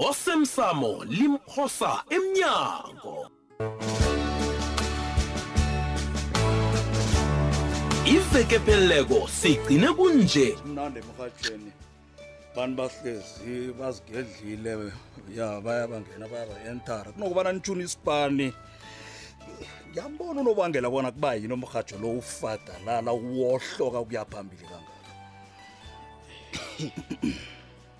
osemsamo limphosa emnyango iveke pheleleko sigcine kunje mnandi emrhatshweni abantu bahlezi bazigedlile ya baya bangena bayabayentara kunokubana nitshuna isipani ngiyambona unobangela bona kuba yini omrhatsho lo ufadalala uwohloka kuya phambili kangaka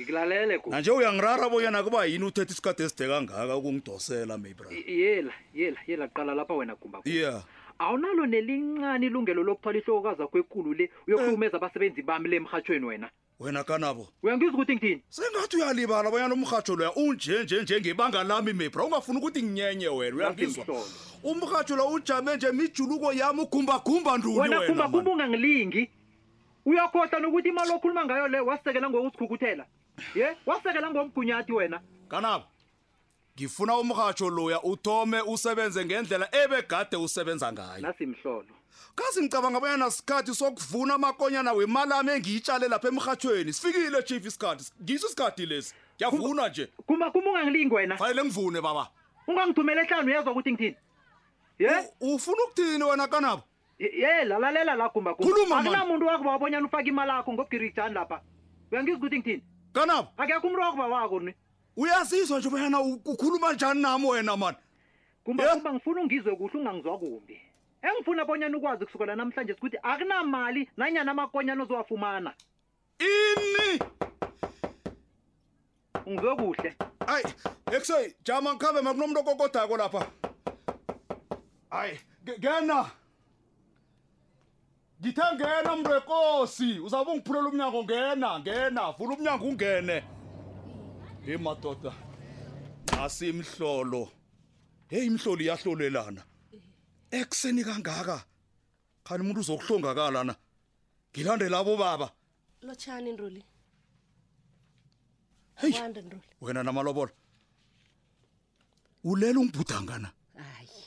ngikulalele ku nanje uyangirara bonyana kuba yini uthetha isikhathi eside kangaka ukungidosela mabra Y- yela yela yela qala lapha wena gumba yeah awunalo nelincane ilungelo lokuthwala ihlokokazi akho ekulu le uyokhulumeza abasebenzi bami le emhatshweni wena wena kanabo uyangizwa ukuthi ngithini sengathi uyalibala bonyana umrhatsho loya unje nje nje ngebanga lami mabra ungafuni ukuthi nginyenye wena uyangizwa Ngasimhlolo. umrhatsho loya ujame nje mijuluko yami ugumbagumba nduli wena wena gumba man. gumba ungangilingi uyakhohlwa nokuthi imali okhuluma ngayo le wasisekela ngokusikhukuthela ye wasisekela ngomgunyathi wena kanabo ngifuna umrhatsho loya uthome usebenze ngendlela ebegade usebenza ngayo nasimhlolo kazi ngicabanga bonyana sikhathi sokuvuna amakonyana wemali ami engiyitshale lapha emrhatshweni sifikile chief isikhathi ngiso isikhathi lesi ngiyavuna nje kuma kuma ungangilingi wena fanele ngivune baba ungangithumela ehlanu uyezwa ukuthi ngithini ye ufuna ukuthini wena kanabo Ye- ye lalalela la kumba kumba Khuluma, man. akunamuntu wakuba wabonyana ufake imali akho ngobugirigijani lapha uyangizwa ukuthi ngithini kanabo akekho umuntu wakuba wako ni uyasizwa nje bonyana u- ukhuluma njani nami wena mani kumba Yeah. kumba ngifuna ungizwe kuhle ungangizwa kumbi engifuna bonyana ukwazi kusukela namhlanje ukuthi akunamali nanyana amakonyana ozowafumana ini ungizwe kuhle ayi ekusoyi jama ngikhambe ma kunomuntu okokodako lapha hayi ngena ngithe ngena mntu wekosi uzawube ungiphulela umnyango ngena ngena vula umnyango ungene heyi madoda nasi imhlolo heyi imhlolo iyahlolelana ekuseni kangaka khani umuntu uzokuhlongakala na ngilande labo baba lotshani nduli Hey. wanda nduli wena namalobola ulela ungibhudangana hayi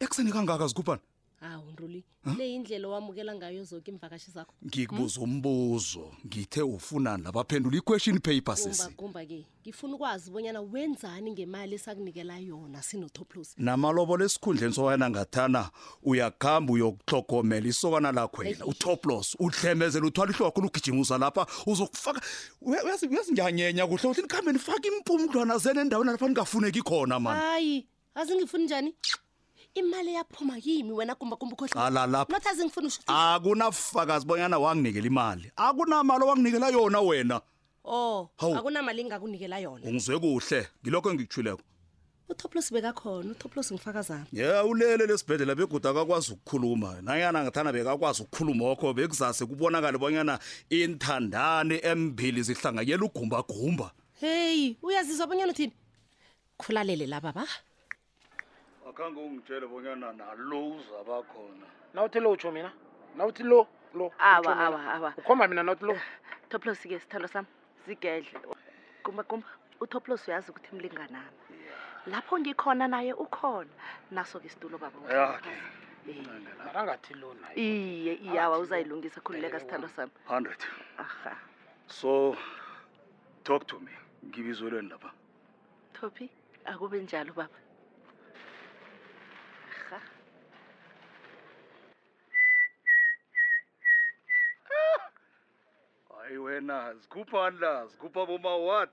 ekuseni kangaka zigubhana hawu nduli le yindlela owamukela ngayo zoke iimvakashi zakho ngikubuza umbuzo ngithe ufunani la baphendula i-question paper gumba sisi gumba ke ngifuna ukwazi bonyana wenzani ngemali esakunikela yona sinotoplos namalobolo esikhundleni sokana ngathana uyakuhamba uyokuhlogomela isokana lakho yena utoplos udlemezela uthwala ihloko lugijimusa lapha uzokufaka uyazi njanyenya kuhle uthi nikhambe nifake impumdlwana zene endaweni lapha ningafuneki khona mani hayi azingifuni njani imali eyaphuma kimi wena kumbakumba Ala lapho. ukhohlnothi azingifuni usho ukuthi- akunafakazi bonyana wanginikela imali akunamali owanginikela yona wena o Hawu. Oh, akunamali engingakunikela yona ungizwe kuhle ngilokho engikuthuleko utoplos bekakhona utoplos ngifakazana ye ulele lesibhedlela beguda akakwazi ukukhuluma nanyana ngathana bekakwazi ukukhuluma okho bekuzase kubonakale bonyana inthandane embili zihlanganyela ugumbagumba heyi uyazizwa abanyana uthini khulalele laba ba akhange ungitshele bonyana nalo uzaba khona nawuthi lo utsho mina nawuthi lo lo awa utsho mina. awa awa ukhomba mina nawuthi lo toplos ke sithando sami zigedle kumba kumba utoplos uyazi ukuthi mlinganami lapho ngikhona naye ukhona naso ke situlo baba wethu. yakhe Eh, makangathi lo naye iye iyawa uzayilungisa khululeka sithando sami hundred aha so talk to me ngibizelweni lapha Thophi, akube njalo baba. Rha. hayi wena zikhuphani la zikhupha boma what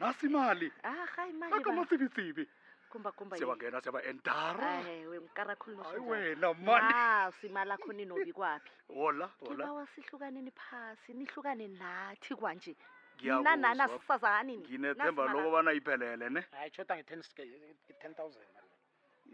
nasi imali Ah, hayi manje baba. akamatsibitsibi Kumba kumba. siyabangena siyabaentara Hayi we mkara khulu hayi noshonza. wena mani Ma, simala khona inobi kwaphi. wola wola Ngibawa sihlukaneni phasi, nihlukane nathi kwanje. Ngiyakuzwa. nina nana sisazani ni nginethemba Nasi lokobana iphelele ne hayi tshoda nge-ten i-ten thousand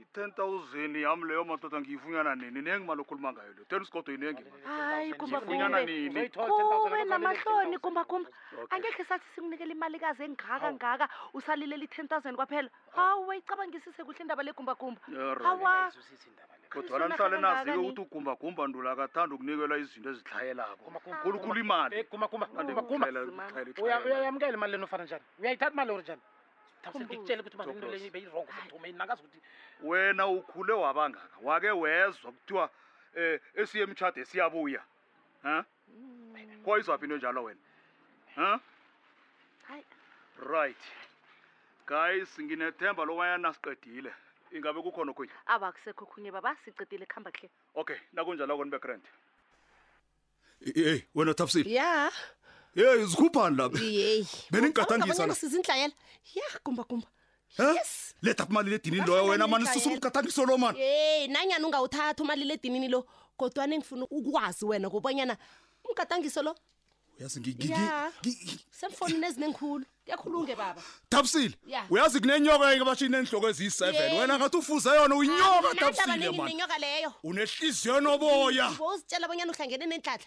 i-ten thousand yami leyo madoda ngiyifunyana nini nengi mali okhuluma ngayo leyo ten sigodo yinengi mali hayi Ngiyifunyana kumbakumbe nini? Uzoyithola 10,000 kuwe kodwa namahloni nini? kumbakumbe Okay. angekhe sathi sikunikela imalikazi engaka ngaka usalilela i-ten thousand kwaphela hawu wayicabangisise kuhle indaba le gumbagumba Alright. hawa Ayizwisisi indaba kodwana nihlale nazike ukuthi ugumbagumba ndula akathanda ukunikelwa izinto ezitlhayelako khulukhulu imali Eh, guma guma Nande guma guma ngikutlhayela- ngikutlhayela Uya- itlhayelo. uyayamukela imali leni ofana njani uyayithatha imali or njani Thamsa, ngikutshele ukuthi imali Khumbuzo. leni beyirongo sekuthomeni nakazi ukuthi wena ukhule wabangaka wake wezwa kuthiwa um esiye emtshade siyabuya um wayizwaphi into enjalo wena huh? Hayi. right guys nginethemba lokwanyana siqedile ingabe kukhona okhunye awa kusekho khunye baba sicedile kuhamba kuhle okay nakunjaloko nibe grand hey wena thabisile ya hey zikhuphani lapha yeyi Beningikhathazisa Ngicabanga bonyana la. sizinhlayela ya kumba kumba Huh? yes letha kumaliledinini loyo wena mani Bafana susa umgathanga isolo mani yeyi nanyani ungawuthatha umaliledinini lo kodwana engifuna ukwazi wena kobanyana umgadangiso lo uyazi ngi- ngi- ngi- ya ngi- semfonini ezinengikhulu kuyakhulunge baba thabisile Ya. uyazi kunenyoka ekabashini enhloko eziyi-seven Yey. wena ngathi ufuze yona uyinyoka Anginandaba thabisile ningi mani nenyoka leyo unehliziyo enoboya bozitshela abanyana uhlangene nenhlanhla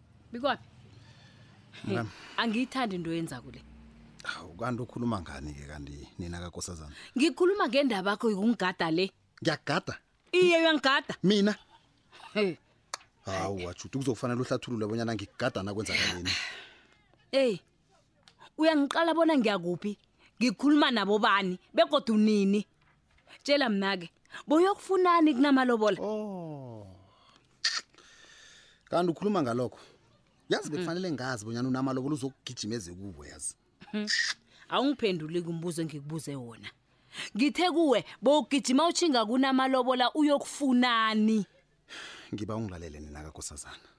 bikwaphi Hey, Mnam. angiyithandi into yenza kule Hawu, kanti ukhuluma ngani-ke kanti nina kakosazana ngikhuluma ngendaba yakho yokungigada le ngiyagada iye uyangigada mina Hey, hawu wajuti kuzokufanele uhlathulule bonyana ngigada nakwenzakaleni eyi uyangiqala bona ngiyakuphi ngikhuluma nabo bani begodwa nini tshela mna-ke boyokufunani kunamalobola oh kanti ukhuluma ngalokho yazi hmm. bekufanele ngazi bonyana unamalobola uzokugijima ezekubo yazi hmm. awungiphenduli kumbuzo engikubuze wona ngithe kuwe bowugijima utshinga kunamalobola uyokufunani ngiba ungilalele nina kakosazana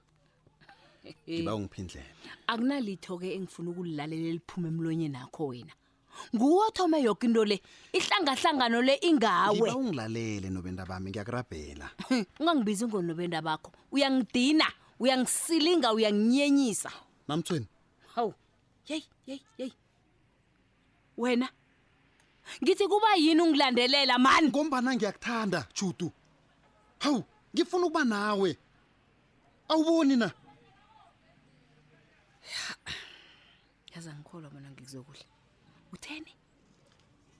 ngiba ungiphindlele akunalitho-ke engifuna ukulilalela eliphuma emlonyeni akho wena nguwe othome yoke into le ihlangahlangano le ingawe ngiba ungilalele nobenda bami ngiyakurabhela ungangibizi ngonobenda bakho uyangidina uyangisilinga uyanginyenyisa mamthweni hawu yeyi yeyi yeyi wena ngithi kuba yini ungilandelela mani ngombana ngiyakuthanda judu hawu ngifuna ukuba nawe awuboni na yaza ngikholwa bona ngikuzokudla utheni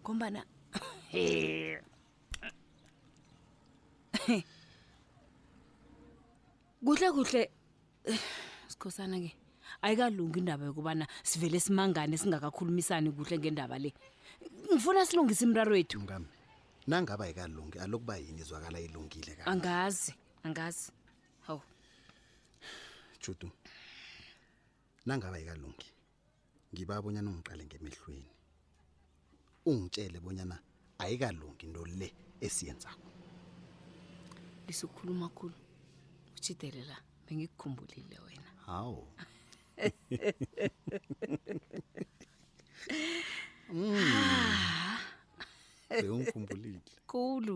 ngombana kuhle kuhle sikhosana ke ayikalungi indaba yokubana sivele simangane singakakhulumisani kuhle ngendaba le ngifuna silungise imraro wethu mkami nangaba ayikalungi alokuba yini izwakala ilungile ka angazi angazi hawu judu nangaba yikalungi ngiba bonyana ungiqale ngemehlweni ungitshele bonyana ayikalungi into le esiyenzako lisukhuluma khulu utshidele la bengikukhumbulile wena hawu bewungikhumbulile khulu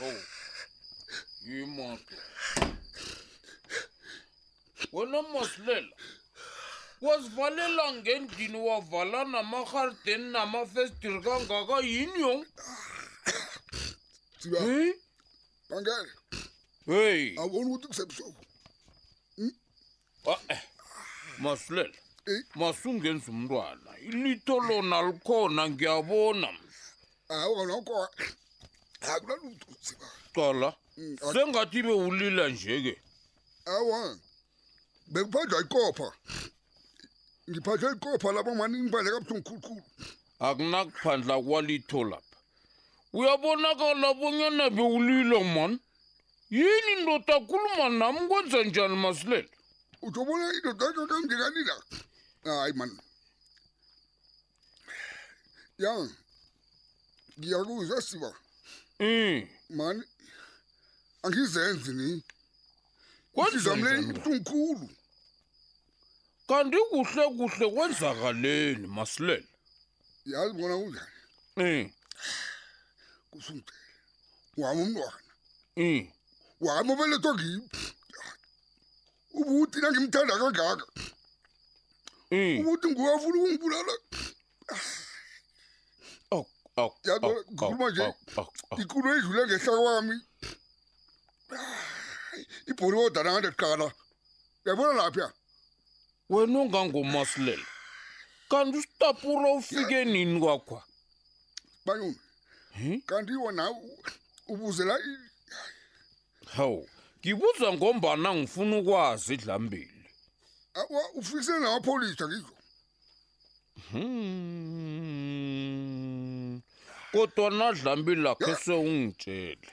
Oh, you must. Wena masilela wasivalela ngendlini wavala namaharden namafestiri kangaka yini yo Siba, Hey? bangani, hey awuboni ukuthi kusebusuku? Hmm? Ah, eh, masilela Eh. masungenza umntwana ilitho lona likhona ngiyabona hawu nokho akunalutho siba cala Mm, ah. sengathi ibe ulila nje-ke awa bekuphathwa ikopha ngiphathwe ikopha labo mani ngibale kabuhlungu khulukhulu akunakuphandla kwalitho lapha uyabonakala bonyana bewulila mani yini ndoda akhuluma nam kwenza njani masilela utsho bona indoda yakho kamnjekanina hayi mani ya ngiyakuzwa siba um mani angizenzi ni kwenza njani ibuhlungukhulu kanti kuhle kuhle kwenzakaleni masilela yazi bona kunjani um kusungicele wami umntwana um wami obelethwa ngimi ubuti nangimthanda kangaka um ubuti nguwe afuna ukungibulala Oh, oh, Yabona, oh, ngikhuluma oh, nje. oh, oh, oh. ikulu edlule ngehla kwami Ai, ibholo kodana ngande qala yabona lapha wena ungangomasilela kanti usitapura ufike nini kwakhwa bayuni Hmm? kanti wona u- ubuzela i- hawu ngibuza ngombana ngifuna ukwazi dlambili awa ufikise namapholisa ngizo Hmm. Kodwa nadlambi lakhe sewungitshele.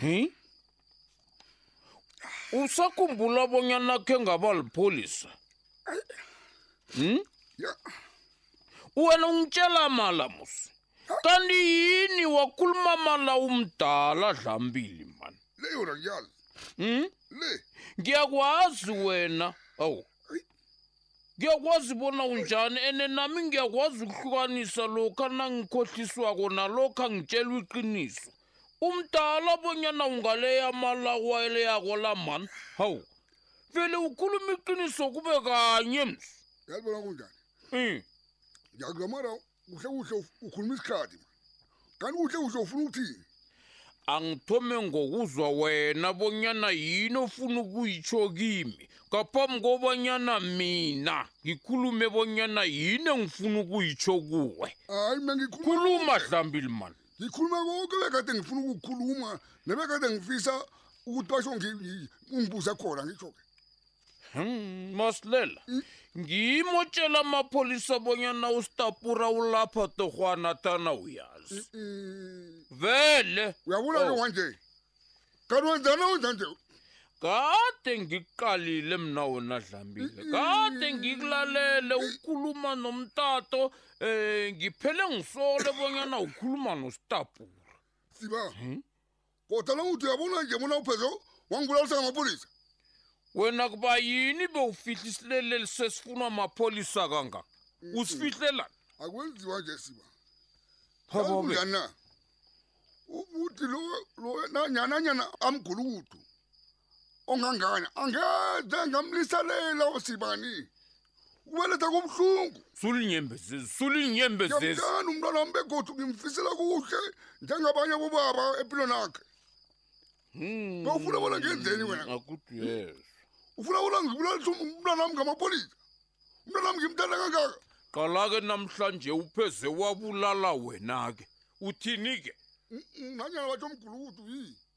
Hi? Usakhumbula bonyana khe ngaba lipholisa? Hmm? Wena ungitshela mala musi. Kanti yini wakhuluma mala umdala dlambili man? Leyo ngiyazi. Hmm? Le. Ngiyakwazi wena. Awu. ngiyakwazi bona unjani ene nami ngiyakwazi ukuhlukanisa lokha nangikhohliswako nalokha ngitshelwa iqiniso umdala bonyana ungaleya amalawayeleyako lamani hawu vele ukhuluma iqiniso kube kanye msi yalibona kunjani um ngiyakuzwa mara kuhle kuhle uf- ukhuluma isikhathi man kanti kuhle kuhle ufuna ukuthini angithome ngokuzwa wena bonyana yini ofuna ukuyitsho kimi ngaphambi kobanyana mina ngikhulume bonyana yini engifuna ukuyitsho kuwe hayi mina ngikhuluma khuluma dlambili mani ngikhuluma konke bekade ngifuna ukukukhuluma nebekade ngifisa ukuthi basho ngi- ngi- ungibuze khona ngitsho-ke Hmm, masilela ngimotshela amapholisa bonyana usitapura ulapha torhwana thana uyazi vele uyabula ke wanje kanti wenzana wenza nje kade ngikuqalile mna wona dlambile kade ngikulalele ukhuluma nomtato um ngiphele ngisole bonyana ukhuluma nositapura siba kotala uti yabona nje muna uphezo wangibulala sanga mapholisa wena kuba yini bewufihlisileleli sesifunwa amapholisa kangaka usifihlela akwenziwa nje siba phabobe njana ubuti lo lo nanyana nyana amgulukudu ongangani angeze ngamlisalela usibani ubeletha kubuhlungu sula inyembezezi sula inyembezezi ngiyamkani umntwana wami begodu ngimfisela kuhle njengabanye bobaba empilweni yakhe Hmm. Bewufuna bona ngenzeni wena? akuthi yes ufuna bona ngibulalisa um- umntwana wami ngamapolisa umntwana wami ngimthanda kangaka qala-ke namhlanje upheze wabulala wena-ke uthini-ke nanyana batsho mgulukudu yi